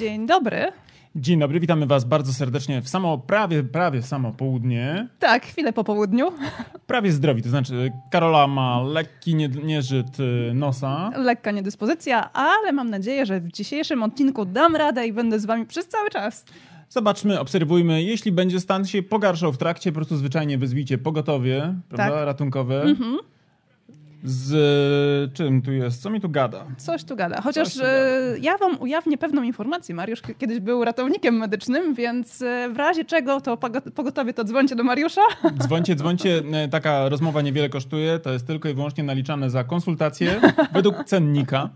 Dzień dobry. Dzień dobry, witamy Was bardzo serdecznie w samo, prawie, prawie samo południe. Tak, chwilę po południu. Prawie zdrowi, to znaczy Karola ma lekki nie, nieżyt y, nosa. Lekka niedyspozycja, ale mam nadzieję, że w dzisiejszym odcinku dam radę i będę z Wami przez cały czas. Zobaczmy, obserwujmy. Jeśli będzie stan się pogarszał w trakcie, po prostu zwyczajnie wyzwijcie pogotowie, prawda, Tak. ratunkowe. Mhm. Z czym tu jest? Co mi tu gada? Coś tu gada. Chociaż tu gada. e, ja Wam ujawnię pewną informację. Mariusz kiedyś był ratownikiem medycznym, więc e, w razie czego to pogo- pogotowie to dzwońcie do Mariusza. Dzwońcie, dzwońcie. E, Taka rozmowa niewiele kosztuje. To jest tylko i wyłącznie naliczane za konsultację według cennika.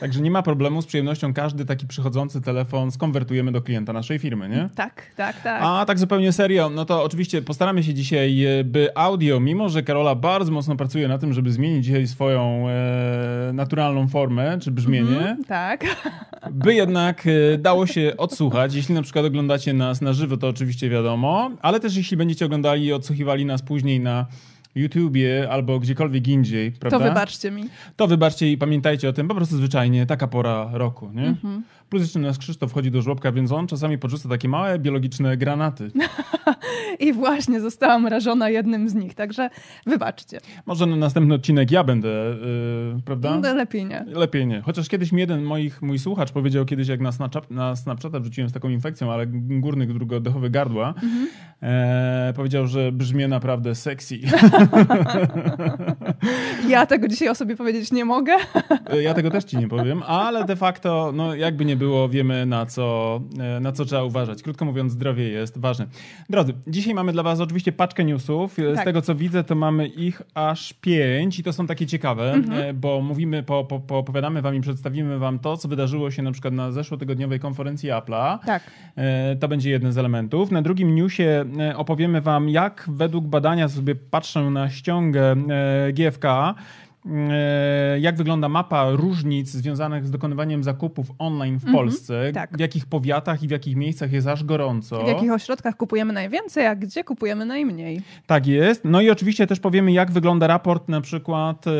Także nie ma problemu. Z przyjemnością każdy taki przychodzący telefon skonwertujemy do klienta naszej firmy, nie? Tak, tak, tak. A tak zupełnie serio, no to oczywiście postaramy się dzisiaj, e, by audio, mimo że Karola bardzo mocno pracuje na tym, żeby zmienić dzisiaj swoją e, naturalną formę czy brzmienie, Mhm, tak. by jednak e, dało się odsłuchać. Jeśli na przykład oglądacie nas na żywo, to oczywiście wiadomo, ale też jeśli będziecie oglądali i odsłuchiwali nas później na YouTubie albo gdziekolwiek indziej, prawda? To wybaczcie mi. To wybaczcie i pamiętajcie o tym, po prostu zwyczajnie taka pora roku, nie? Mhm. Plus jeszcze nasz Krzysztof wchodzi do żłobka, więc on czasami podrzuca takie małe biologiczne granaty. I właśnie zostałam rażona jednym z nich, także wybaczcie. Może na następny odcinek ja będę, yy, prawda? No, lepiej nie. Lepiej nie. Chociaż kiedyś mi jeden moich, mój słuchacz powiedział kiedyś, jak na, Snapchat, na Snapchata wrzuciłem z taką infekcją, ale górnych dróg oddechowych gardła, Mhm. e, powiedział, że brzmię naprawdę sexy. Ja tego dzisiaj o sobie powiedzieć nie mogę. E, ja tego też ci nie powiem, ale de facto, no jakby nie było, wiemy na co, e, na co trzeba uważać. Krótko mówiąc, zdrowie jest ważne. Drodzy, dzisiaj mamy dla was oczywiście paczkę newsów. E, Z Tak. tego co widzę, to mamy ich aż pięć i to są takie ciekawe, Mhm. bo mówimy, po, po, po, opowiadamy wam i przedstawimy wam to, co wydarzyło się na przykład na zeszłotygodniowej konferencji Apple'a. Tak. To będzie jeden z elementów. Na drugim newsie opowiemy Wam, jak według badania, sobie patrzę na ściągę e, GFK, e, jak wygląda mapa różnic związanych z dokonywaniem zakupów online w Polsce, tak. w jakich powiatach i w jakich miejscach jest aż gorąco. W jakich ośrodkach kupujemy najwięcej, a gdzie kupujemy najmniej? Tak jest. No i oczywiście też powiemy, jak wygląda raport na przykład e,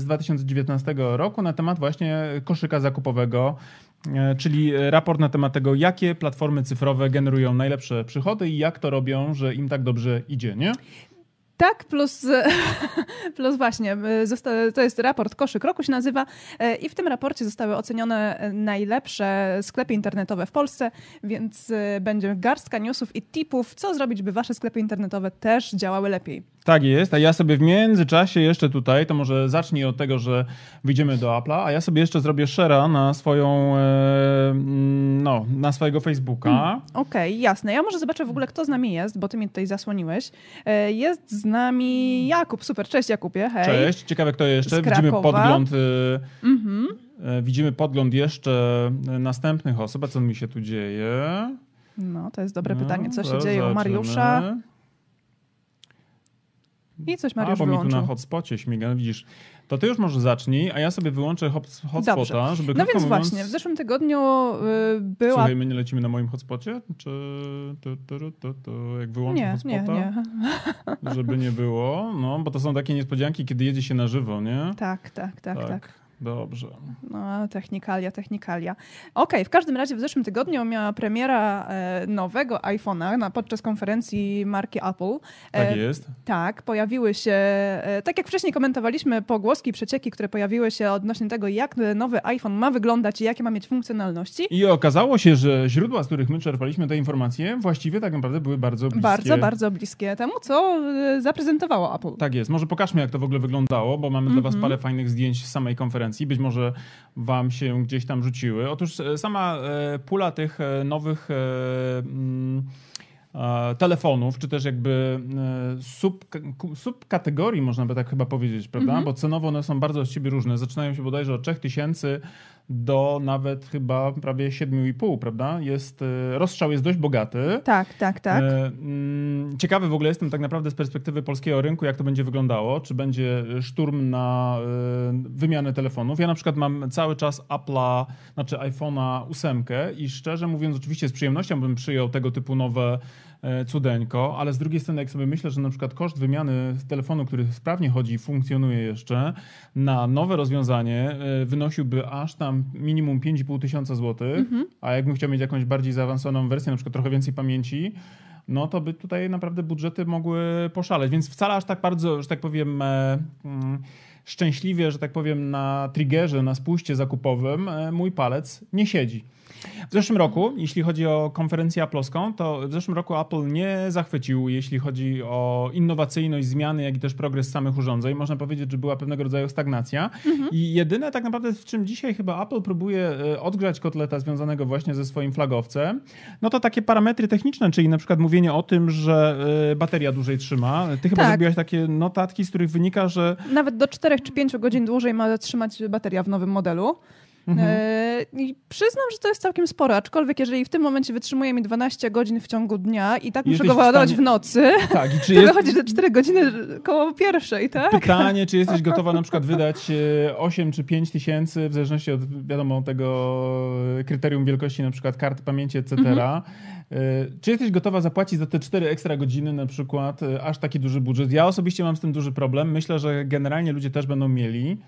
z 2019 roku na temat właśnie koszyka zakupowego, czyli raport na temat tego, jakie platformy cyfrowe generują najlepsze przychody i jak to robią, że im tak dobrze idzie, nie? Tak, plus, plus właśnie, to jest raport Koszyk Roku się nazywa y, i w tym raporcie zostały ocenione najlepsze sklepy internetowe w Polsce, więc y, będzie garstka newsów i tipów, co zrobić, by wasze sklepy internetowe też działały lepiej. Tak jest, a ja sobie w międzyczasie jeszcze tutaj, to może zacznij od tego, że wyjdziemy do Apple'a, a ja sobie jeszcze zrobię share'a na swoją, e, mm, no, na swojego Facebooka. Okej, jasne. Ja może zobaczę w ogóle, kto z nami jest, bo ty mnie tutaj zasłoniłeś. Y, Jest z nami Jakub, super, cześć Jakubie, hej. Cześć, ciekawe kto jeszcze. Widzimy podgląd. E, Widzimy podgląd jeszcze e, następnych osób. A co mi się tu dzieje? No, to jest dobre No, pytanie, co się dzieje u. Mariusza. I coś A, Mariusz bo mi tu wyłączył. na hotspocie śmiga, widzisz. To ty już może zacznij, a ja sobie wyłączę hot- hotspota, Dobrze. żeby No więc mówiąc... właśnie, w zeszłym tygodniu y, była... Słuchaj, my nie lecimy na moim hotspocie? Czy to, to, to, to, jak wyłączę nie, nie, hotspota? nie. Żeby nie było. No, bo to są takie niespodzianki, kiedy jedzie się na żywo, nie? Tak, tak, tak, tak. Dobrze. No, technikalia, technikalia. Okej, w każdym razie w zeszłym tygodniu miała premiera e, nowego iPhone'a na, podczas konferencji marki Apple. Tak E, jest. Tak, pojawiły się, e, tak jak wcześniej komentowaliśmy, pogłoski, przecieki, które pojawiły się odnośnie tego, jak nowy iPhone ma wyglądać i jakie ma mieć funkcjonalności. I okazało się, że źródła, z których my czerpaliśmy te informacje, właściwie tak naprawdę były bardzo bliskie. Bardzo, bardzo bliskie temu, co zaprezentowało Apple. Tak jest. Może pokażmy, jak to w ogóle wyglądało, bo mamy dla Was Mhm. parę fajnych zdjęć z samej konferencji. Być może Wam się gdzieś tam rzuciły. Otóż e, sama e, pula tych e, nowych mm, telefonów, czy też jakby e, sub, subkategorii, można by tak chyba powiedzieć, prawda? Mhm. Bo cenowo one są bardzo od siebie różne. Zaczynają się bodajże od 3000 do nawet chyba prawie 7,5, prawda? Jest, e, rozstrzał jest dość bogaty. Tak, tak, tak. E, mm, Ciekawy w ogóle jestem tak naprawdę z perspektywy polskiego rynku, jak to będzie wyglądało. Czy będzie szturm na e, wymianę telefonów. Ja na przykład mam cały czas Apple'a, znaczy iPhone'a 8 i szczerze mówiąc, oczywiście z przyjemnością bym przyjął tego typu nowe e, cudeńko, ale z drugiej strony, jak sobie myślę, że na przykład koszt wymiany telefonu, który sprawnie chodzi i funkcjonuje jeszcze, na nowe rozwiązanie e, wynosiłby aż tam minimum 5,5 tysiąca złotych, mhm. a jakbym chciał mieć jakąś bardziej zaawansowaną wersję, na przykład trochę więcej pamięci, no to by tutaj naprawdę budżety mogły poszaleć. Więc wcale aż tak bardzo, że tak powiem, e, mm, szczęśliwie, że tak powiem, na triggerze, na spuście zakupowym e, mój palec nie siedzi. W zeszłym roku, jeśli chodzi o konferencję Apple'owską, to w zeszłym roku Apple nie zachwycił, jeśli chodzi o innowacyjność, zmiany, jak i też progres samych urządzeń. Można powiedzieć, że była pewnego rodzaju stagnacja. Mhm. I jedyne tak naprawdę, w czym dzisiaj chyba Apple próbuje e, odgrzać kotleta związanego właśnie ze swoim flagowcem, no to takie parametry techniczne, czyli na przykład mówienie o tym, że e, bateria dłużej trzyma. Ty chyba tak. zrobiłaś takie notatki, z których wynika, że... Nawet do 4 czy 5 godzin dłużej ma trzymać bateria w nowym modelu. Mhm. E, I przyznam, że to jest całkiem sporo, aczkolwiek jeżeli w tym momencie wytrzymuje mi 12 godzin w ciągu dnia i tak muszę go ładować w, w nocy, tak, i czy to jest... wychodzi, że 4 godziny koło pierwszej, tak? Pytanie, czy jesteś gotowa na przykład wydać 8 e, czy 5 tysięcy, w zależności od, wiadomo, tego kryterium wielkości na przykład kart pamięci, etc., mhm. E, czy jesteś gotowa zapłacić za te 4 ekstra godziny na przykład aż taki duży budżet? Ja osobiście mam z tym duży problem. Myślę, że generalnie ludzie też będą mieli.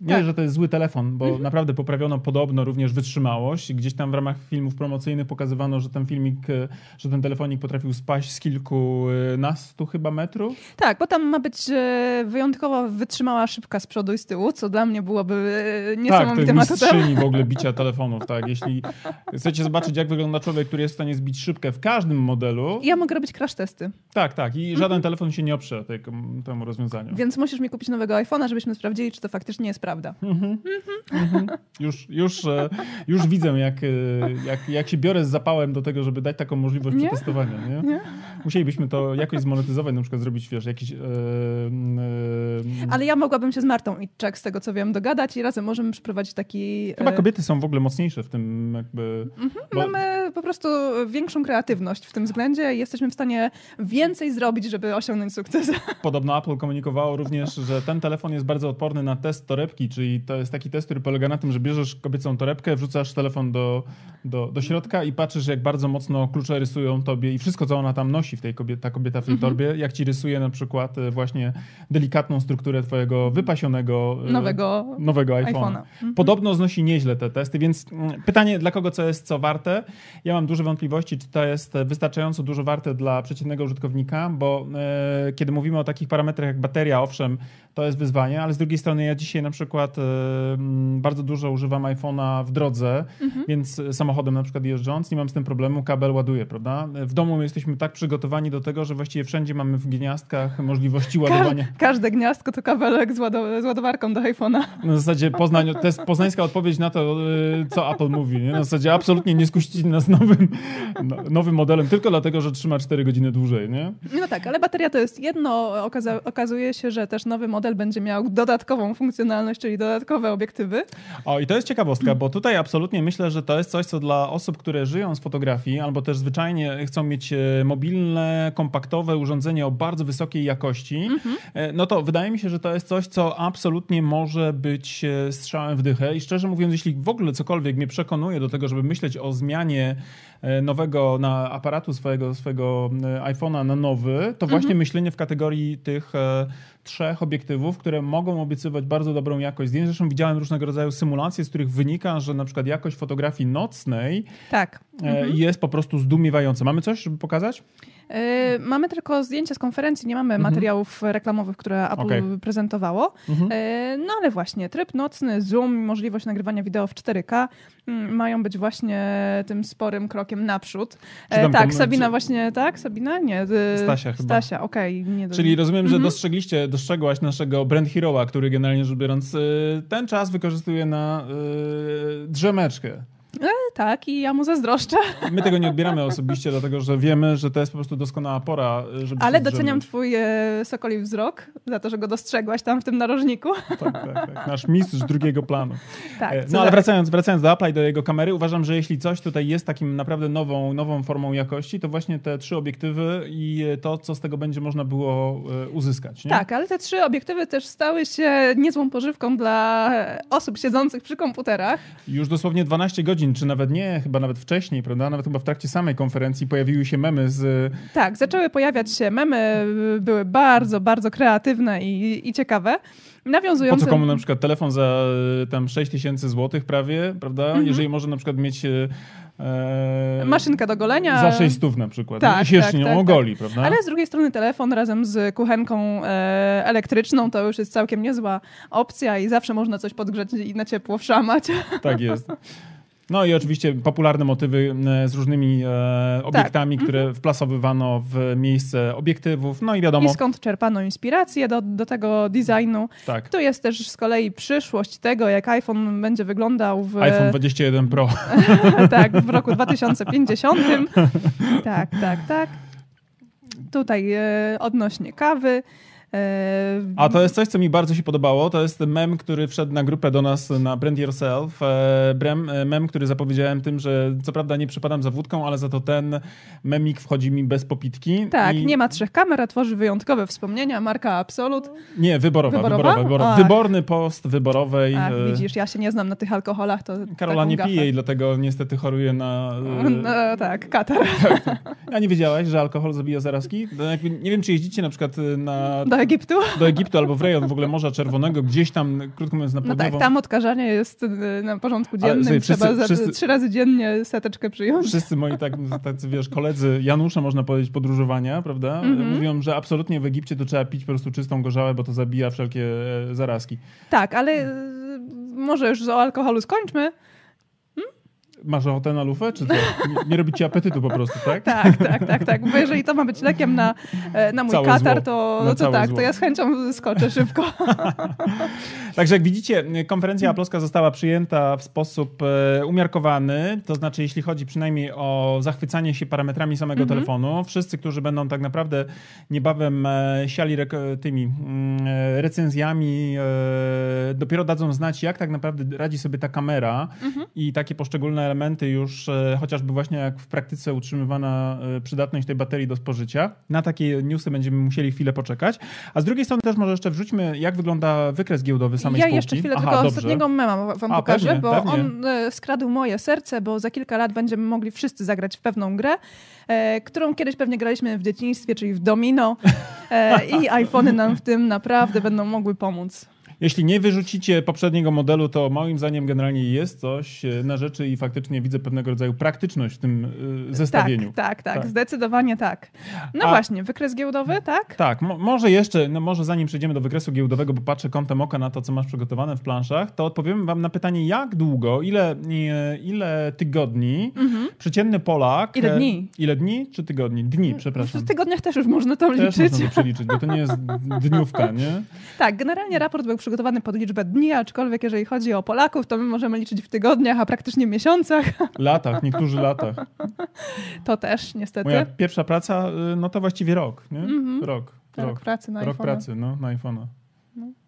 Nie, tak. że to jest zły telefon, bo mhm. naprawdę poprawiono podobno również wytrzymałość. Gdzieś tam w ramach filmów promocyjnych pokazywano, że ten filmik, e, że ten telefonik potrafił spaść z kilkunastu chyba metrów. Tak, bo tam ma być e, wyjątkowo wytrzymała szybka z przodu i z tyłu, co dla mnie byłoby e, niesamowitym tak, to jest w ogóle bicia telefonów, tak. Jeśli chcecie zobaczyć, jak wygląda człowiek, który jest w stanie zbić szybkę w każdym modelu. Ja mogę robić crash testy. Tak, tak. I żaden mhm. telefon się nie oprze temu rozwiązaniu. Więc musisz mi kupić nowego iPhone'a, żebyśmy sprawdzili, czy to faktycznie jest prawda. Mhm. Mhm. Już, już, e, już widzę, jak, e, jak, jak się biorę z zapałem do tego, żeby dać taką możliwość nie? przetestowania. Nie? nie? Musielibyśmy to jakoś zmonetyzować, na przykład zrobić, wiesz, jakiś... E, Ale ja mogłabym się z Martą i Czek, z tego co wiem, dogadać i razem możemy przeprowadzić taki... Chyba kobiety są w ogóle mocniejsze w tym jakby... Mhm. Bo... Mamy po prostu większą kreatywność w tym względzie i jesteśmy w stanie więcej zrobić, żeby osiągnąć sukces. Podobno Apple komunikowało również, że ten telefon jest bardzo odporny na test torebki, czyli to jest taki test, który polega na tym, że bierzesz kobiecą torebkę, wrzucasz telefon do, do, do środka i patrzysz, jak bardzo mocno klucze rysują tobie i wszystko, co ona tam nosi, w tej kobieta, ta kobieta w tej mhm. torbie, jak ci rysuje na przykład e, właśnie delikatną strukturę twojego wypasionego e, nowego, nowego iPhone'a. iPhone'a. Mhm. Podobno znosi nieźle te testy, więc mm, pytanie, dla kogo co jest co warte? Ja mam duże wątpliwości, czy to jest wystarczająco dużo warte dla przeciętnego użytkownika, bo e, kiedy mówimy o takich parametrach jak bateria, owszem, to jest wyzwanie, ale z drugiej strony ja dzisiaj na przykład e, bardzo dużo używam iPhone'a w drodze, mhm. więc samochodem na przykład jeżdżąc nie mam z tym problemu, kabel ładuje, prawda? W domu jesteśmy tak przygotowani do tego, że właściwie wszędzie mamy w gniazdkach możliwości ładowania. Ka każde gniazdko to kabelek z, z ładowarką do iPhone'a. Na zasadzie Poznań, to jest poznańska odpowiedź na to, e, co Apple mówi. Nie? Na zasadzie absolutnie nie skusicie nas nowym, no, nowym modelem, tylko dlatego, że trzyma 4 godziny dłużej. Nie? No tak, ale bateria to jest jedno. Okaza okazuje się, że też nowy model będzie miał dodatkową funkcjonalność, czyli dodatkowe obiektywy. O, i to jest ciekawostka, bo tutaj absolutnie myślę, że to jest coś, co dla osób, które żyją z fotografii, albo też zwyczajnie chcą mieć e, mobilne, kompaktowe urządzenie o bardzo wysokiej jakości, mhm. E, no to wydaje mi się, że to jest coś, co absolutnie może być e, strzałem w dychę. I szczerze mówiąc, jeśli w ogóle cokolwiek mnie przekonuje do tego, żeby myśleć o zmianie nowego na aparatu swojego, swojego iPhone'a na nowy, to właśnie mhm. myślenie w kategorii tych trzech obiektywów, które mogą obiecywać bardzo dobrą jakość zdjęć. Zresztą widziałem różnego rodzaju symulacje, z których wynika, że na przykład jakość fotografii nocnej tak. E, mhm. jest po prostu zdumiewająca. Mamy coś, żeby pokazać? Yy, mamy tylko zdjęcia z konferencji, nie mamy mhm. materiałów reklamowych, które Apple okay. prezentowało. Mhm. Yy, no ale właśnie, tryb nocny, zoom, możliwość nagrywania wideo w 4K yy, mają być właśnie tym sporym krokiem naprzód. Tak, Sabina czy... właśnie, tak? Sabina? Nie. Stasia chyba. Stasia, okej. Okay, Czyli rozumiem, że mhm. dostrzegliście, dostrzegłaś naszego brand hero'a, który generalnie rzecz biorąc yy, ten czas wykorzystuje na yy, drzemeczkę. E, tak, i ja mu zazdroszczę. My tego nie odbieramy osobiście, dlatego że wiemy, że to jest po prostu doskonała pora, żeby Ale doceniam twój e, sokoli wzrok za to, że go dostrzegłaś tam w tym narożniku. Tak, tak, tak. Nasz mistrz drugiego planu. Tak, e, no ale wracając, wracając do Apple'a i do jego kamery, uważam, że jeśli coś tutaj jest takim naprawdę nową, nową formą jakości, to właśnie te trzy obiektywy i to, co z tego będzie można było e, uzyskać. Nie? Tak, ale te trzy obiektywy też stały się niezłą pożywką dla osób siedzących przy komputerach. Już dosłownie 12 godzin, czy nawet nie, chyba nawet wcześniej, prawda? Nawet chyba w trakcie samej konferencji pojawiły się memy z... Tak, zaczęły pojawiać się memy, były bardzo, bardzo kreatywne i, i ciekawe. Nawiązujące... Po co komu na przykład telefon za tam 6 tysięcy złotych prawie, prawda? Mhm. Jeżeli może na przykład mieć e, maszynkę do golenia. Za 6 stów na przykład. Tak, I się tak, tak, ogoli, tak. prawda? Ale z drugiej strony telefon razem z kuchenką e, elektryczną to już jest całkiem niezła opcja i zawsze można coś podgrzać i na ciepło wszamać. Tak jest. No i oczywiście popularne motywy z różnymi e, obiektami, tak. które mhm. wplasowywano w miejsce obiektywów. No i wiadomo. I skąd czerpano inspirację do, do tego designu. Tak. To jest też z kolei przyszłość tego, jak iPhone będzie wyglądał w. iPhone 21 Pro. tak, w roku 2050. tak, tak, tak. Tutaj e, odnośnie kawy. A to jest coś, co mi bardzo się podobało. To jest mem, który wszedł na grupę do nas na Brand Yourself. E, e, mem, który zapowiedziałem tym, że co prawda nie przypadam za wódką, ale za to ten memik wchodzi mi bez popitki. Tak, i... nie ma trzech kamer, a tworzy wyjątkowe wspomnienia. Marka Absolut. Nie, wyborowa. wyborowa? wyborowa, wyborowa. Wyborny post wyborowej. Ach, widzisz, ja się nie znam na tych alkoholach. To Karola nie pije i dlatego niestety choruje na... No, tak, katar. Tak, tak. A nie wiedziałaś, że alkohol zabija zarazki? Nie wiem, czy jeździcie na przykład na... Do Egiptu? Do Egiptu albo w rejon w ogóle Morza Czerwonego, gdzieś tam, krótko mówiąc, na południową... No tak, tam odkażanie jest y, na porządku dziennym, sobie, wszyscy, trzeba wszyscy, trzy razy dziennie seteczkę przyjąć. Wszyscy moi tak, tacy, wiesz, koledzy Janusza, można powiedzieć, podróżowania, prawda? Mm -hmm. Mówią, że absolutnie w Egipcie to trzeba pić po prostu czystą gorzałę, bo to zabija wszelkie e, zarazki. Tak, ale y, może już o alkoholu skończmy. Masz ochotę na lufę, czy co? Nie, nie robi ci apetytu po prostu, tak? tak, tak, tak, tak. Bo jeżeli to ma być lekiem na, e, na mój całe katar, to, no to tak, zło. to ja z chęcią skoczę szybko. Także jak widzicie, konferencja Aploska została przyjęta w sposób e, umiarkowany, to znaczy jeśli chodzi przynajmniej o zachwycanie się parametrami samego mhm. telefonu, wszyscy, którzy będą tak naprawdę niebawem e, siali tymi mm, recenzjami, dopiero dadzą znać, jak tak naprawdę radzi sobie ta kamera mhm. i takie poszczególne elementy już, e, chociażby właśnie jak w praktyce utrzymywana e, przydatność tej baterii do spożycia. Na takie newsy będziemy musieli chwilę poczekać. A z drugiej strony też może jeszcze wrzućmy, jak wygląda wykres giełdowy samej ja spółki. Ja jeszcze chwilę Aha, tylko dobrze. ostatniego mema wam A, pokażę, pewnie, bo pewnie. on e, skradł moje serce, bo za kilka lat będziemy mogli wszyscy zagrać w pewną grę, którą kiedyś pewnie graliśmy w dzieciństwie, czyli w domino i iPhony nam w tym naprawdę będą mogły pomóc. Jeśli nie wyrzucicie poprzedniego modelu, to moim zdaniem generalnie jest coś e, na rzeczy i faktycznie widzę pewnego rodzaju praktyczność w tym e, zestawieniu. Tak, tak, tak, tak. zdecydowanie tak. No A, właśnie, wykres giełdowy, tak? Tak, mo może jeszcze, no może zanim przejdziemy do wykresu giełdowego, bo patrzę kątem oka na to, co masz przygotowane w planszach, to odpowiem wam na pytanie, jak długo, ile, ile tygodni mhm. przeciętny Polak... Ile dni? Ile dni czy tygodni? Dni, przepraszam. W tygodniach też już można to liczyć. Też można to przeliczyć, bo to nie jest dniówka, nie? Tak, generalnie raport był przygotowany przygotowany pod liczbę dni, aczkolwiek jeżeli chodzi o Polaków, to my możemy liczyć w tygodniach, a praktycznie miesiącach. Latach, niektórzy latach. To też, niestety. Moja pierwsza praca, y, no to właściwie rok, nie? Mm -hmm. Rok. Rok, rok pracy na Rok pracy, no, na iPhone'a.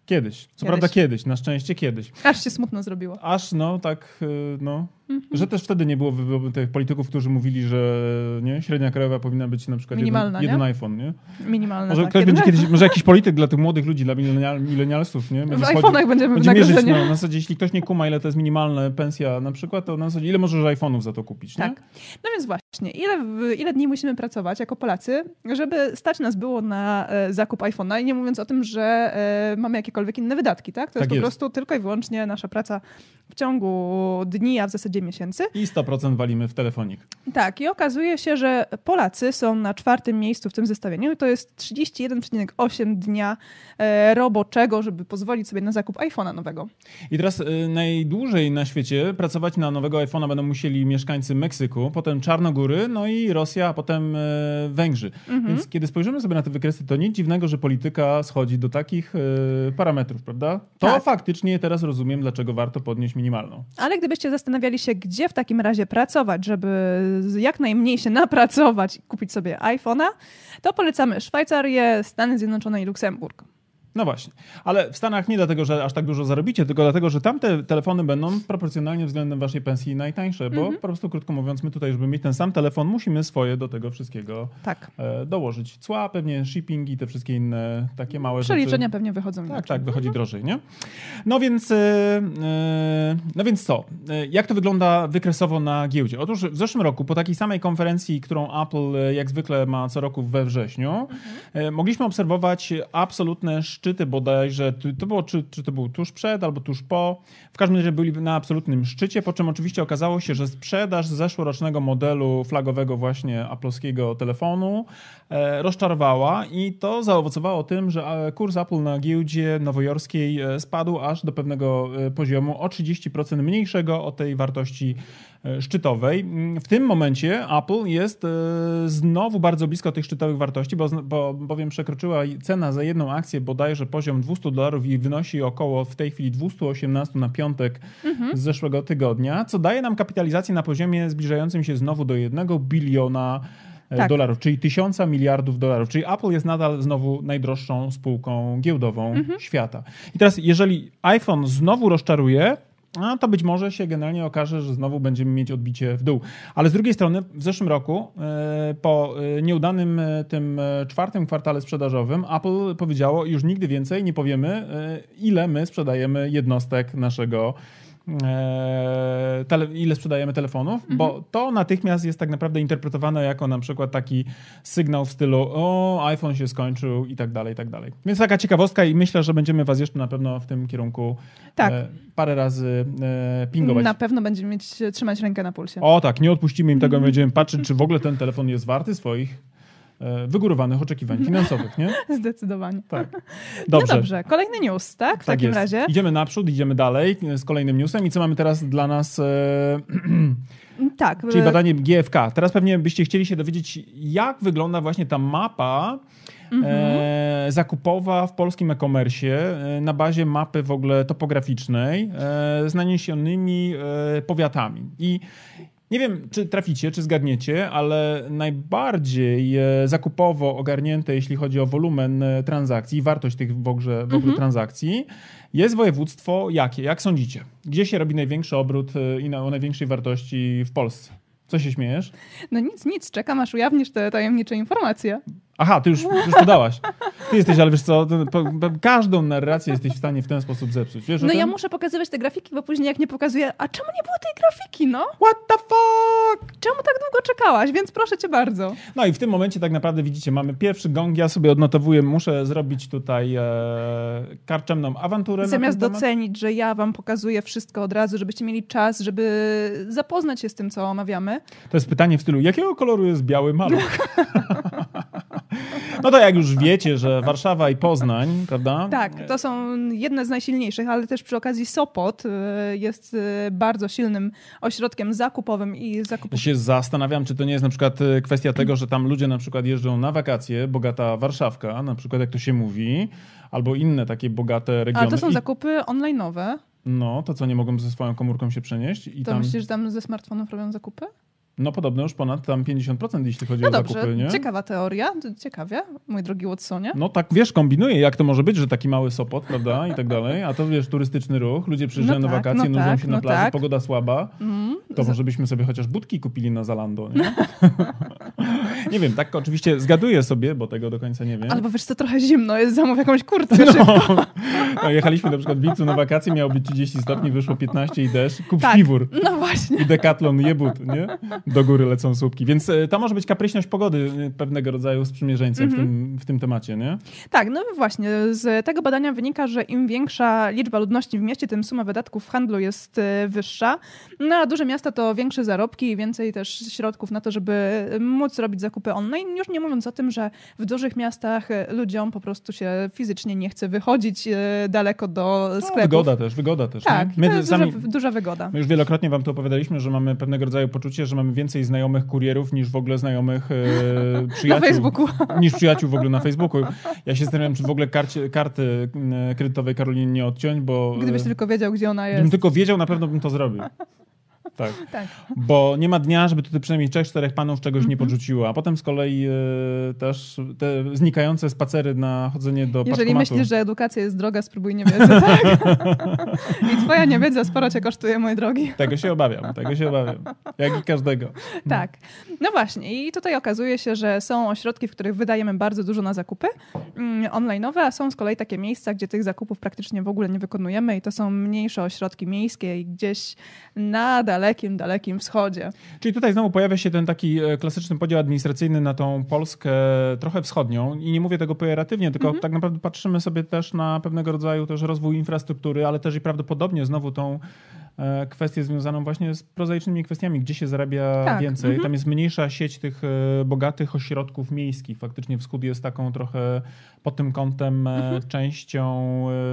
Kiedyś. Co kiedyś. prawda kiedyś, na szczęście kiedyś. Aż się smutno zrobiło. Aż, no, tak, y, no, Mhm. Że też wtedy nie było tych polityków, którzy mówili, że nie, średnia krajowa powinna być na przykład jeden, jeden iPhone. Nie? Minimalna, może tak, ktoś będzie kiedyś, może jakiś polityk dla tych młodych ludzi, dla milenialsów, nie? Będzie w iPhone'ach będziemy będzie mierzyć, no, na zasadzie, jeśli ktoś nie kuma, ile to jest minimalna pensja na przykład, to na zasadzie, ile możesz iPhone'ów za to kupić, nie? Tak. No więc właśnie, ile, ile dni musimy pracować jako Polacy, żeby stać nas było na e, zakup iPhone'a i nie mówiąc o tym, że e, mamy jakiekolwiek inne wydatki, tak? To tak jest po jest. prostu tylko i wyłącznie nasza praca w ciągu dni, a w zasadzie miesięcy. I 100% walimy w telefonik. Tak, i okazuje się, że Polacy są na czwartym miejscu w tym zestawieniu. To jest 31,8 dnia e, roboczego, żeby pozwolić sobie na zakup iPhone'a nowego. I teraz najdłużej na świecie pracować na nowego iPhone'a będą musieli mieszkańcy Meksyku, potem Czarnogóry, no i Rosja, a potem e, Węgrzy. Mhm. Więc kiedy spojrzymy sobie na te wykresy, to nic dziwnego, że polityka schodzi do takich parametrów, prawda? To tak. faktycznie teraz rozumiem, dlaczego warto podnieść minimalną. Ale gdybyście zastanawiali się, gdzie w takim razie pracować, żeby jak najmniej się napracować i kupić sobie iPhone'a, to polecamy Szwajcarię, Stany Zjednoczone i Luksemburg. No właśnie. Ale w Stanach nie dlatego, że aż tak dużo zarobicie, tylko dlatego, że tamte telefony będą proporcjonalnie względem waszej pensji najtańsze, bo Mhm. po prostu krótko mówiąc, my tutaj, żeby mieć ten sam telefon, musimy swoje do tego wszystkiego Tak. e, dołożyć. Cła, pewnie shipping i te wszystkie inne takie małe Przeliczenia rzeczy. pewnie wychodzą Tak, inaczej. tak, wychodzi drożej, nie? No więc, e, e, no więc co? Jak to wygląda wykresowo na giełdzie? Otóż w zeszłym roku, po takiej samej konferencji, którą Apple jak zwykle ma co roku we wrześniu, e, mogliśmy obserwować absolutne szczyty bodajże, to było, czy, czy to był tuż przed albo tuż po, w każdym razie byli na absolutnym szczycie, po czym oczywiście okazało się, że sprzedaż zeszłorocznego modelu flagowego właśnie aplowskiego telefonu e, rozczarowała i to zaowocowało tym, że e, kurs Apple na giełdzie nowojorskiej e, spadł aż do pewnego e, poziomu o 30% mniejszego od tej wartości szczytowej. Mm, W tym momencie Apple jest e, znowu bardzo blisko tych szczytowych wartości, bo, bo bowiem przekroczyła cena za jedną akcję bodajże poziom 200 dolarów i wynosi około w tej chwili 218 na piątek z zeszłego tygodnia, co daje nam kapitalizację na poziomie zbliżającym się znowu do 1 biliona e, Tak. dolarów, czyli tysiąca miliardów dolarów. Czyli Apple jest nadal znowu najdroższą spółką giełdową świata. I teraz, jeżeli iPhone znowu rozczaruje, a to być może się generalnie okaże, że znowu będziemy mieć odbicie w dół. Ale z drugiej strony w zeszłym roku, e, po e, nieudanym e, tym czwartym kwartale sprzedażowym, Apple powiedziało, już nigdy więcej nie powiemy, ile my sprzedajemy jednostek naszego ile sprzedajemy telefonów, bo to natychmiast jest tak naprawdę interpretowane jako na przykład taki sygnał w stylu o, iPhone się skończył i tak dalej, i tak dalej. Więc taka ciekawostka i myślę, że będziemy was jeszcze na pewno w tym kierunku Tak. e, parę razy e, pingować. Na pewno będziemy mieć, trzymać rękę na pulsie. O tak, nie odpuścimy im tego, będziemy patrzeć, czy w ogóle ten telefon jest warty swoich e, wygórowanych oczekiwań finansowych, nie? Zdecydowanie. Tak. No dobrze, kolejny news, tak? W Tak takim jest. razie. Idziemy naprzód, idziemy dalej e, z kolejnym newsem. I co mamy teraz dla nas? E, Tak. czyli e, badanie GFK. Teraz pewnie byście chcieli się dowiedzieć, jak wygląda właśnie ta mapa Mhm. e, zakupowa w polskim e-commerce e, na bazie mapy w ogóle topograficznej e, z naniesionymi e, powiatami. I nie wiem, czy traficie, czy zgadniecie, ale najbardziej e, zakupowo ogarnięte, jeśli chodzi o wolumen e, transakcji, wartość tych w ogóle, w ogóle transakcji, jest województwo jakie? Jak sądzicie? Gdzie się robi największy obrót e, i na, o największej wartości w Polsce? Co się śmiejesz? No nic, nic, czekam aż ujawnisz te tajemnicze informacje. Aha, ty już, już podałaś. Ty jesteś, ale wiesz co, każdą narrację jesteś w stanie w ten sposób zepsuć. Wiesz No ja muszę pokazywać te grafiki, bo później jak nie pokazuję, a czemu nie było tej grafiki, no? What the fuck? Czemu tak długo czekałaś? Więc proszę cię bardzo. No i w tym momencie tak naprawdę widzicie, mamy pierwszy gong, ja sobie odnotowuję, muszę zrobić tutaj e, karczemną awanturę Zamiast docenić, że ja wam pokazuję wszystko od razu, żebyście mieli czas, żeby zapoznać się z tym, co omawiamy. To jest pytanie w stylu, jakiego koloru jest biały maluch? no to jak już wiecie, że Warszawa i Poznań, prawda? Tak, to są jedne z najsilniejszych, ale też przy okazji Sopot y, jest y, bardzo silnym ośrodkiem zakupowym i Ja zakupów. się zastanawiam, czy to nie jest na przykład e, kwestia tego, że tam ludzie na przykład jeżdżą na wakacje, bogata Warszawka, na przykład jak to się mówi, albo inne takie bogate regiony. Ale to są I, zakupy online'owe. no, to co, nie mogą ze swoją komórką się przenieść? I To tam, myślisz, że tam ze smartfonów robią zakupy? No podobno już ponad tam 50%, jeśli chodzi No o dobrze, zakupy, nie? ciekawa teoria, ciekawie, mój drogi Watsonie. No tak, wiesz, kombinuję, jak to może być, że taki mały Sopot, prawda, i tak dalej, a to wiesz, turystyczny ruch, ludzie przyjeżdżają No na tak, wakacje, no nudzą tak, się na no plaży, tak. pogoda słaba, Mm, to może byśmy sobie chociaż budki kupili na Zalando, nie? nie wiem, tak oczywiście zgaduję sobie, bo tego do końca nie wiem. Albo wiesz co, trochę zimno jest, zamów jakąś kurtkę. No. No, jechaliśmy na przykład w lipcu na wakacje, miało być 30 stopni, wyszło 15 i deszcz, kup Tak. śpiwór. no właśnie. I dekatlon jebut, nie? Do góry lecą słupki. Więc e, to może być kapryśność pogody e, pewnego rodzaju sprzymierzeńcem Mhm. w, tym, w tym temacie, nie? Tak, no właśnie. Z tego badania wynika, że im większa liczba ludności w mieście, tym suma wydatków w handlu jest e, wyższa. No a duże miasta to większe zarobki i więcej też środków na to, żeby móc robić zakupy online. Już nie mówiąc o tym, że w dużych miastach e, ludziom po prostu się fizycznie nie chce wychodzić e, daleko do No, sklepów. wygoda też, wygoda też. Tak, nie? to jest sami, duża, duża wygoda. my już wielokrotnie wam to opowiadaliśmy, że mamy pewnego rodzaju poczucie, że mamy więcej znajomych kurierów niż w ogóle znajomych e, przyjaciół. Na Facebooku. Niż przyjaciół w ogóle na Facebooku. Ja się zastanawiam, czy w ogóle karcie, karty e, kredytowej Karolinie nie odciąć, bo... Gdybyś tylko wiedział, gdzie ona Gdybym jest. tylko wiedział, na pewno bym to zrobił. Tak. tak. Bo nie ma dnia, żeby tutaj przynajmniej trzech, czterech panów czegoś mm -hmm. nie mhm. podrzuciło, a potem z kolei y, też te znikające spacery na chodzenie do Jeżeli myślisz, że edukacja jest droga, spróbuj nie wiedzy, tak? I twoja niewiedza sporo cię kosztuje, mój drogi. Tego się obawiam, tego się obawiam. Jak i każdego. Tak. No właśnie i tutaj okazuje się, że są ośrodki, w których wydajemy bardzo dużo na zakupy mm, online'owe, a są z kolei takie miejsca, gdzie tych zakupów praktycznie w ogóle nie wykonujemy i to są mniejsze ośrodki miejskie i gdzieś na dalekim, dalekim wschodzie. Czyli tutaj znowu pojawia się ten taki e, klasyczny podział administracyjny na tą Polskę trochę wschodnią i nie mówię tego pejoratywnie, tylko mhm. tak naprawdę patrzymy sobie też na pewnego rodzaju też rozwój infrastruktury, ale też i prawdopodobnie znowu tą E, kwestię związaną właśnie z prozaicznymi kwestiami, gdzie się zarabia tak. więcej. Mhm. Tam jest mniejsza sieć tych e, bogatych ośrodków miejskich. Faktycznie wschód jest taką trochę pod tym kątem e, mhm. częścią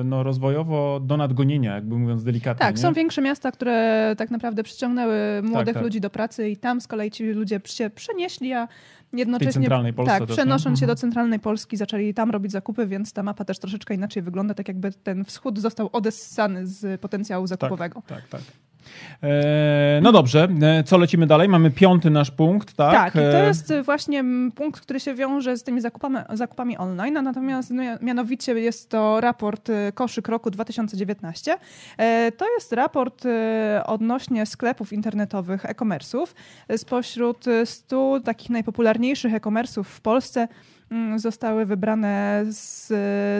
no, rozwojowo do nadgonienia, jakby mówiąc delikatnie. Tak, nie? są większe miasta, które tak naprawdę przyciągnęły młodych tak, tak. ludzi do pracy i tam z kolei ci ludzie się przenieśli, a jednocześnie centralnej Polsce tak, przenosząc się do mhm. centralnej Polski, zaczęli tam robić zakupy, więc ta mapa też troszeczkę inaczej wygląda, tak jakby ten wschód został odessany z potencjału tak, zakupowego. Tak, tak. tak. E, no dobrze, e, co lecimy dalej? Mamy piąty nasz punkt, tak? Tak, i to e, jest właśnie punkt, który się wiąże z tymi zakupami, zakupami online, natomiast no, mianowicie jest to raport Koszyk roku 2019. To jest raport odnośnie sklepów internetowych e-commerce'ów. Spośród 100 takich najpopularniejszych e-commerce'ów w Polsce zostały wybrane, z,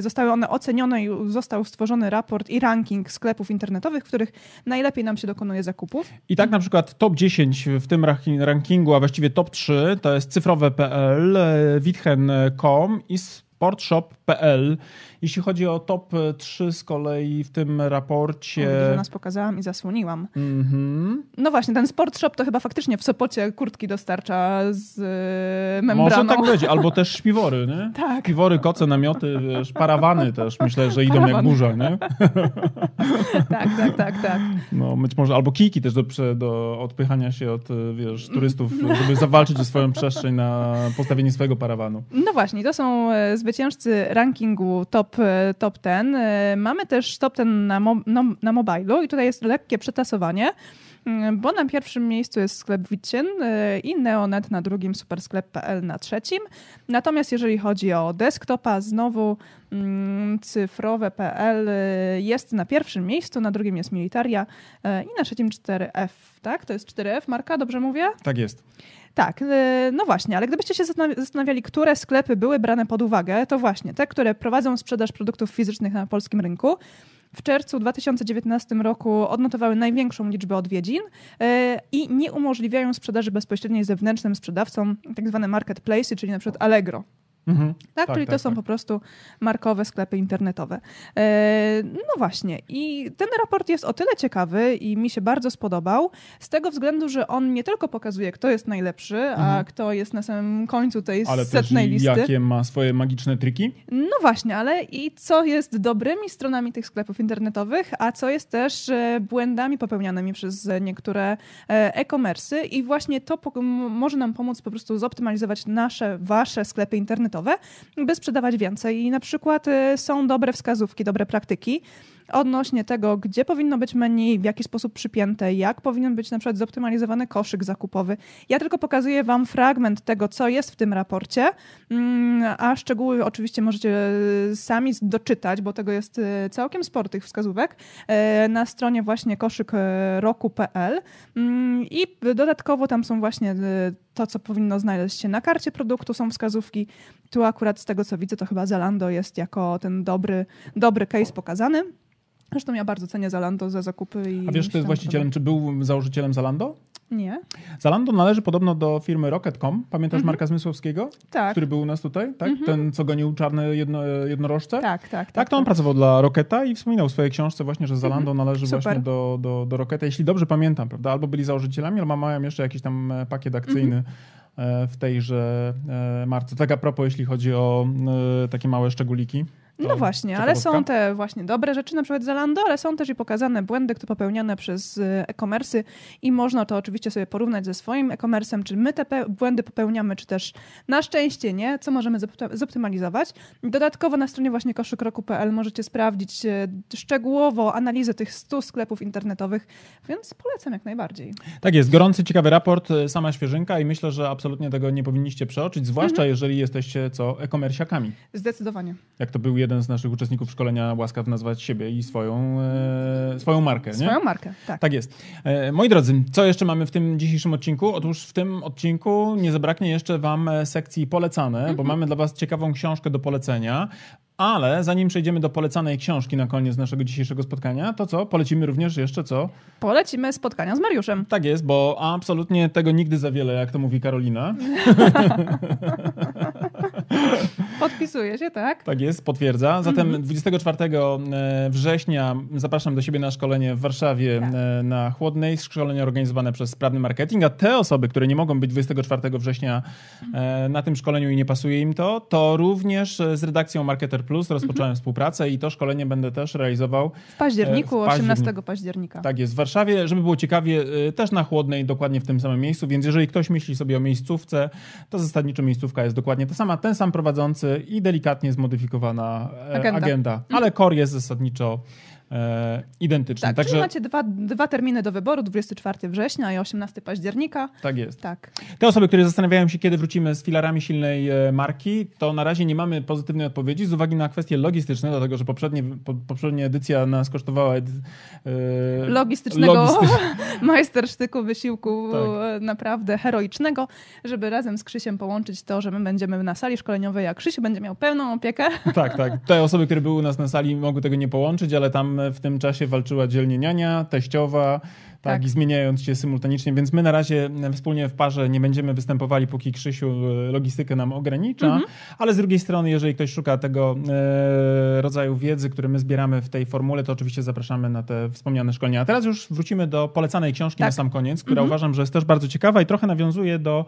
zostały one ocenione i został stworzony raport i ranking sklepów internetowych, w których najlepiej nam się dokonuje zakupów. I tak na przykład top 10 w tym rankingu, a właściwie top 3 to jest cyfrowe.pl, witchen.com i sportshop.pl. Jeśli chodzi o top 3 z kolei w tym raporcie... O, że nas pokazałam i zasłoniłam. Mm -hmm. No właśnie, ten Sportshop to chyba faktycznie w Sopocie kurtki dostarcza z e, membraną. Może tak być, albo też śpiwory, nie? Tak. Śpiwory, koce, namioty, wiesz, parawany też myślę, że idą Parawany. jak burza, nie? tak, tak, tak, tak. No, być może, albo kijki też do, do odpychania się od, wiesz, turystów, żeby zawalczyć o swoją przestrzeń na postawienie swojego parawanu. No właśnie, to są e, zwyciężcy rankingu top top, e, top 10. E, mamy też top 10 na, mo, no, na mobilu i tutaj jest lekkie przetasowanie mm, bo na pierwszym miejscu jest sklep Witcien e, i Neonet na drugim, supersklep.pl na trzecim. Natomiast jeżeli chodzi o desktopa, znowu mm, cyfrowe.pl jest na pierwszym miejscu, na drugim jest Militaria i na trzecim 4F, tak? To jest 4F marka, dobrze mówię? Tak jest. Tak, e, no właśnie, ale gdybyście się zastanawiali, które sklepy były brane pod uwagę, to właśnie te, które prowadzą sprzedaż produktów fizycznych na polskim rynku. W czerwcu 2019 roku odnotowały największą liczbę odwiedzin e, i nie umożliwiają sprzedaży bezpośredniej zewnętrznym sprzedawcom, tak zwane marketplace, czyli na przykład Allegro. Mhm. Tak, tak, czyli tak, to są tak. po prostu markowe sklepy internetowe. E, no właśnie, i ten raport jest o tyle ciekawy i mi się bardzo spodobał, z tego względu, że on nie tylko pokazuje, kto jest najlepszy, mhm. a kto jest na samym końcu tej ale setnej też listy. Jakie ma swoje magiczne triki? No właśnie, ale i co jest dobrymi stronami tych sklepów internetowych, a co jest też e, błędami popełnianymi przez niektóre e, e-commerce i właśnie to może nam pomóc po prostu zoptymalizować nasze, wasze sklepy internetowe internetowe, by sprzedawać więcej. I na przykład y, są dobre wskazówki, dobre praktyki odnośnie tego, gdzie powinno być menu, w jaki sposób przypięte, jak powinien być na przykład zoptymalizowany koszyk zakupowy. Ja tylko pokazuję Wam fragment tego, co jest w tym raporcie, mm, a szczegóły oczywiście możecie y, sami doczytać, bo tego jest y, całkiem sporo tych wskazówek na stronie właśnie koszykrok.pl mm, i dodatkowo tam są właśnie to, co powinno znaleźć się na karcie produktu, są wskazówki. Tu akurat z tego, co widzę, to chyba Zalando jest jako ten dobry, dobry case pokazany. Zresztą ja bardzo cenię Zalando za zakupy. I A wiesz, kto jest właścicielem, czy był założycielem Zalando? Nie. Zalando należy podobno do firmy Rocket.com. Pamiętasz mhm. Marka Zmysłowskiego? Tak. Który był u nas tutaj, tak? Mhm. Ten, co gonił czarne jedno, jednorożce? Tak, tak, tak. Tak, to on tak. pracował dla Rocketa i wspominał w swojej książce właśnie, że Zalando mhm. należy Super. właśnie do, do, do Rocketa. Jeśli dobrze pamiętam, prawda? Albo byli założycielami, albo mają jeszcze jakiś tam e, pakiet akcyjny mhm. e, w tejże e, marce. Tak a propos, jeśli chodzi o takie małe szczególiki. No właśnie, ale są te właśnie dobre rzeczy, na przykład Zalando, ale są też i pokazane błędy, które popełniane przez y, e-commerce'y i można to oczywiście sobie porównać ze swoim e-commerce'em, czy my te błędy popełniamy, czy też na szczęście nie, co możemy zoptymalizować. Dodatkowo na stronie właśnie koszykroku.pl możecie sprawdzić y, szczegółowo analizę tych 100 sklepów internetowych, więc polecam jak najbardziej. Tak jest, gorący, ciekawy raport, y, sama świeżynka i myślę, że absolutnie tego nie powinniście przeoczyć, zwłaszcza mhm. jeżeli jesteście co e-commerciakami. Zdecydowanie. Jak to był jeden z naszych uczestników szkolenia łaskaw nazwać siebie i swoją, e, swoją markę. Nie? Swoją markę, tak. Tak jest. E, moi drodzy, co jeszcze mamy w tym dzisiejszym odcinku? Otóż w tym odcinku nie zabraknie jeszcze Wam e, sekcji polecane, mm -hmm. bo mhm. mamy dla Was ciekawą książkę do polecenia. Ale zanim przejdziemy do polecanej książki na koniec naszego dzisiejszego spotkania, to co? Polecimy również jeszcze co? Polecimy spotkania z Mariuszem. Tak jest, bo absolutnie tego nigdy za wiele, jak to mówi Karolina. Podpisuje się, tak? Tak jest, potwierdza. Zatem 24 mhm. e, września zapraszam do siebie na szkolenie w Warszawie tak. E, na Chłodnej. Szkolenie organizowane przez Sprawny Marketing, a te osoby, które nie mogą być 24 września e, na tym szkoleniu i nie pasuje im to, to również z redakcją Marketer Plus rozpocząłem mhm. współpracę i to szkolenie będę też realizował w październiku, w październiku. 18 października. Tak jest, w Warszawie, żeby było ciekawie, też na Chłodnej, dokładnie w tym samym miejscu, więc jeżeli ktoś myśli sobie o miejscówce, to zasadniczo miejscówka jest dokładnie ta sama, ten sam prowadzący i delikatnie zmodyfikowana e, agenda, agenda. Mhm. ale core jest zasadniczo e, identyczny. Tak, Także macie dwa, dwa terminy do wyboru, 24 września i 18 października. Tak jest. Tak. Te osoby, które zastanawiają się, kiedy wrócimy z filarami silnej e, marki, to na razie nie mamy pozytywnej odpowiedzi z uwagi na kwestie logistyczne, dlatego że poprzednie, po, poprzednia edycja nas kosztowała e, logistycznego logisty... majstersztyku, wysiłku tak. Naprawdę heroicznego, żeby razem z Krzysiem połączyć to, że my będziemy na sali szkoleniowej, a Krzysiu będzie miał pełną opiekę. Tak, tak. Te osoby, które były u nas na sali mogły tego nie połączyć, ale tam w tym czasie walczyła dzielnie niania, teściowa, tak, tak, i zmieniając się symultanicznie, więc my na razie wspólnie w parze nie będziemy występowali, póki Krzysiu e, logistykę nam ogranicza, mhm. ale z drugiej strony, jeżeli ktoś szuka tego e, rodzaju wiedzy, które my zbieramy w tej formule, to oczywiście zapraszamy na te wspomniane szkolenia. A teraz już wrócimy do polecanej książki tak. na sam koniec, która mhm. uważam, że jest też bardzo ciekawa i trochę nawiązuje do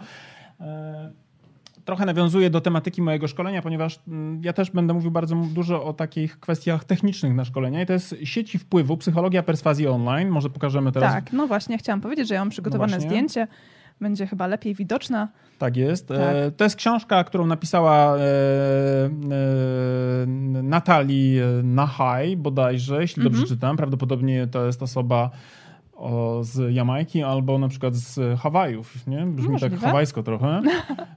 e, trochę nawiązuje do tematyki mojego szkolenia, ponieważ mm, ja też będę mówił bardzo dużo o takich kwestiach technicznych na szkolenia i to jest sieci wpływu, psychologia perswazji online. Może pokażemy teraz. Tak, no właśnie, chciałam powiedzieć, że ja mam przygotowane no zdjęcie. Będzie chyba lepiej widoczna. Tak jest. Tak. E, to jest książka, którą napisała e, e, Natalii Nahaj bodajże, jeśli dobrze mhm. czytam. Prawdopodobnie to jest osoba o, z Jamajki albo na przykład z Hawajów, nie? Brzmi tak Możliwe. tak hawajsko trochę.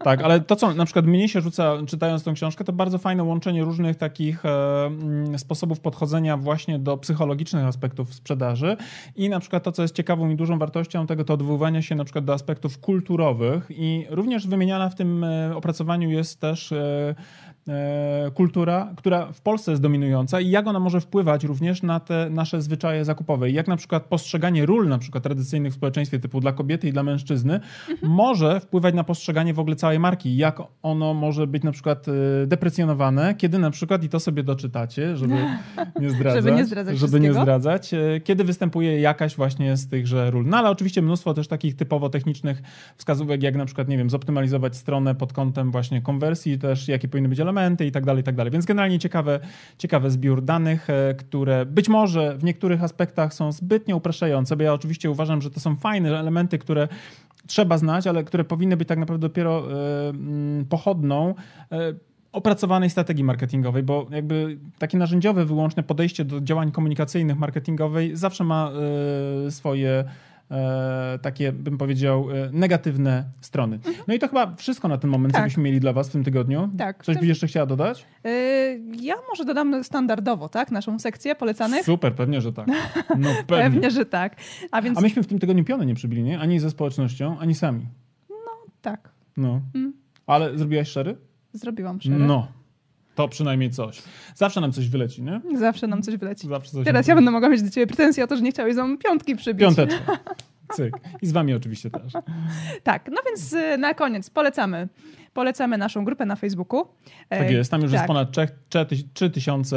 Tak, ale to, co na przykład mnie się rzuca czytając tą książkę, to bardzo fajne łączenie różnych takich e, mm, sposobów podchodzenia właśnie do psychologicznych aspektów sprzedaży i na przykład to, co jest ciekawą i dużą wartością tego, to odwoływanie się na przykład do aspektów kulturowych i również wymieniana w tym e, opracowaniu jest też e, E, kultura, która w Polsce jest dominująca i jak ona może wpływać również na te nasze zwyczaje zakupowe. Jak na przykład postrzeganie ról na przykład tradycyjnych w społeczeństwie typu dla kobiety i dla mężczyzny mhm. może wpływać na postrzeganie w ogóle całej marki. Jak ono może być na przykład e, deprecjonowane, kiedy na przykład, i to sobie doczytacie, żeby nie zdradzać, żeby nie zdradzać, żeby nie zdradzać e, kiedy występuje jakaś właśnie z tychże ról. No ale oczywiście mnóstwo też takich typowo technicznych wskazówek, jak na przykład, nie wiem, zoptymalizować stronę pod kątem właśnie konwersji, też jakie powinny być elementy, i tak dalej, i tak dalej. Więc generalnie ciekawe, ciekawy zbiór danych, e, które być może w niektórych aspektach są zbytnio upraszczające, bo ja oczywiście uważam, że to są fajne elementy, które trzeba znać, ale które powinny być tak naprawdę dopiero e, mm, pochodną e, opracowanej strategii marketingowej, bo jakby takie narzędziowe, wyłączne podejście do działań komunikacyjnych, marketingowej zawsze ma swoje takie, bym powiedział, e, negatywne strony. Mhm. No i to chyba wszystko na ten moment, tak. co byśmy mieli dla Was w tym tygodniu. Tak. Coś byś jeszcze chciała dodać? Yy, ja może dodam standardowo, tak? Naszą sekcję polecanych. Super, pewnie, że tak. No, pewnie. pewnie, że tak. A, więc... A myśmy w tym tygodniu piony nie przybili, nie? Ani ze społecznością, ani sami. No, tak. No. Mm. Ale zrobiłaś szery? Zrobiłam szery. No. To przynajmniej coś. Zawsze nam coś wyleci, nie? Zawsze nam coś wyleci. Zawsze coś Teraz ja będę mogła mieć do ciebie pretensje o to, że nie chciałeś za piątki przybić. Piąteczka. Cyk. I z wami oczywiście też. Tak, no więc y, na koniec polecamy. Polecamy naszą grupę na Facebooku. Tak jest, tam już tak. jest ponad 3100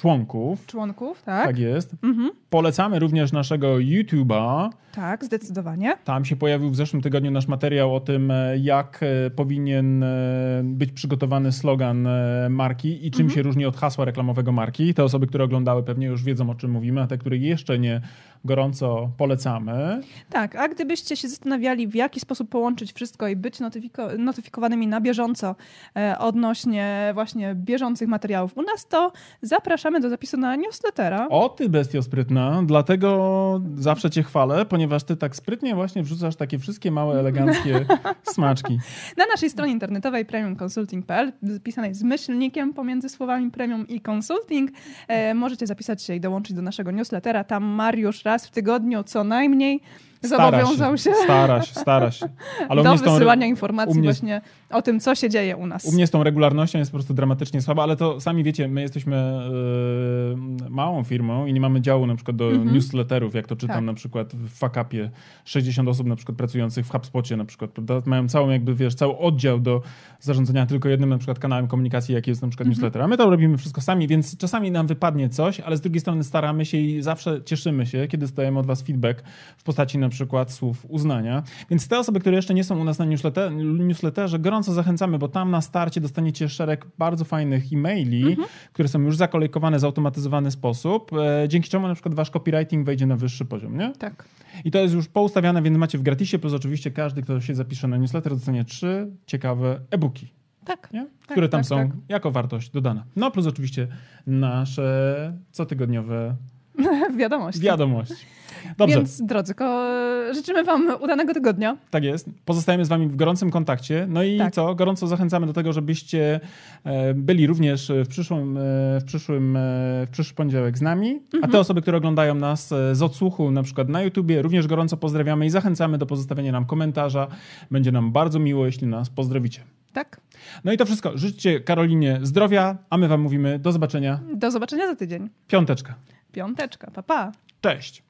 członków. Członków, tak? Tak jest. Mhm. Polecamy również naszego YouTube'a. Tak, zdecydowanie. Tam się pojawił w zeszłym tygodniu nasz materiał o tym, e, jak e, powinien e, być przygotowany slogan marki i czym Mhm. się różni od hasła reklamowego marki. Te osoby, które oglądały pewnie już wiedzą, o czym mówimy, a te, które jeszcze nie, gorąco polecamy. Tak, a gdybyście się zastanawiali, w jaki sposób połączyć wszystko i być notyfiko- notyfikowanymi na bieżąco e, odnośnie właśnie bieżących materiałów u nas, to zapraszamy do zapisu na newslettera. O ty bestio sprytna, dlatego zawsze cię chwalę, ponieważ ty tak sprytnie właśnie wrzucasz takie wszystkie małe, eleganckie smaczki. Na naszej stronie internetowej premiumconsulting.pl, pisanej z myślnikiem pomiędzy słowami premium i consulting, e, możecie zapisać się i dołączyć do naszego newslettera. Tam Mariusz raz w tygodniu co najmniej zobowiązał się, Stara się, stara się. Ale do tą wysyłania informacji mnie- właśnie o tym, co się dzieje u nas. U mnie z tą regularnością jest po prostu dramatycznie słaba, ale to sami wiecie, my jesteśmy e, małą firmą i nie mamy działu na przykład do Mhm. newsletterów, jak to czytam Tak. na przykład w Fuckupie, 60 osób na przykład pracujących w HubSpocie na przykład, prawda? Mają całą jakby, wiesz, cały oddział do zarządzania tylko jednym na przykład kanałem komunikacji, jaki jest na przykład Mhm. newsletter. A my to robimy wszystko sami, więc czasami nam wypadnie coś, ale z drugiej strony staramy się i zawsze cieszymy się, kiedy dostajemy od was feedback w postaci na przykład słów uznania. Więc te osoby, które jeszcze nie są u nas na newsletter, newsletterze, gorąco zachęcamy, bo tam na starcie dostaniecie szereg bardzo fajnych e-maili, Mhm. które są już zakolejkowane w zautomatyzowany sposób, e, dzięki czemu na przykład wasz copywriting wejdzie na wyższy poziom, nie? Tak. I to jest już poustawiane, więc macie w gratisie, plus oczywiście każdy, kto się zapisze na newsletter, dostanie trzy ciekawe e-booki, Tak. nie? które tam tak, są tak. jako wartość dodana. No plus oczywiście nasze cotygodniowe Wiadomości. wiadomości. Dobrze, Więc drodzy, ko- życzymy Wam udanego tygodnia. tak jest. Pozostajemy z wami w gorącym kontakcie. No i Tak. co? Gorąco zachęcamy do tego, żebyście e, byli również w przyszłym, e, w przyszłym, e, w przyszły poniedziałek z nami. A Mhm. te osoby, które oglądają nas z odsłuchu, na przykład na YouTubie, również gorąco pozdrawiamy i zachęcamy do pozostawienia nam komentarza. Będzie nam bardzo miło, jeśli nas pozdrowicie. Tak. No i to wszystko. Życzcie Karolinie zdrowia, a my wam mówimy do zobaczenia. Do zobaczenia za tydzień. Piąteczka. Piąteczka. Pa, pa. Cześć.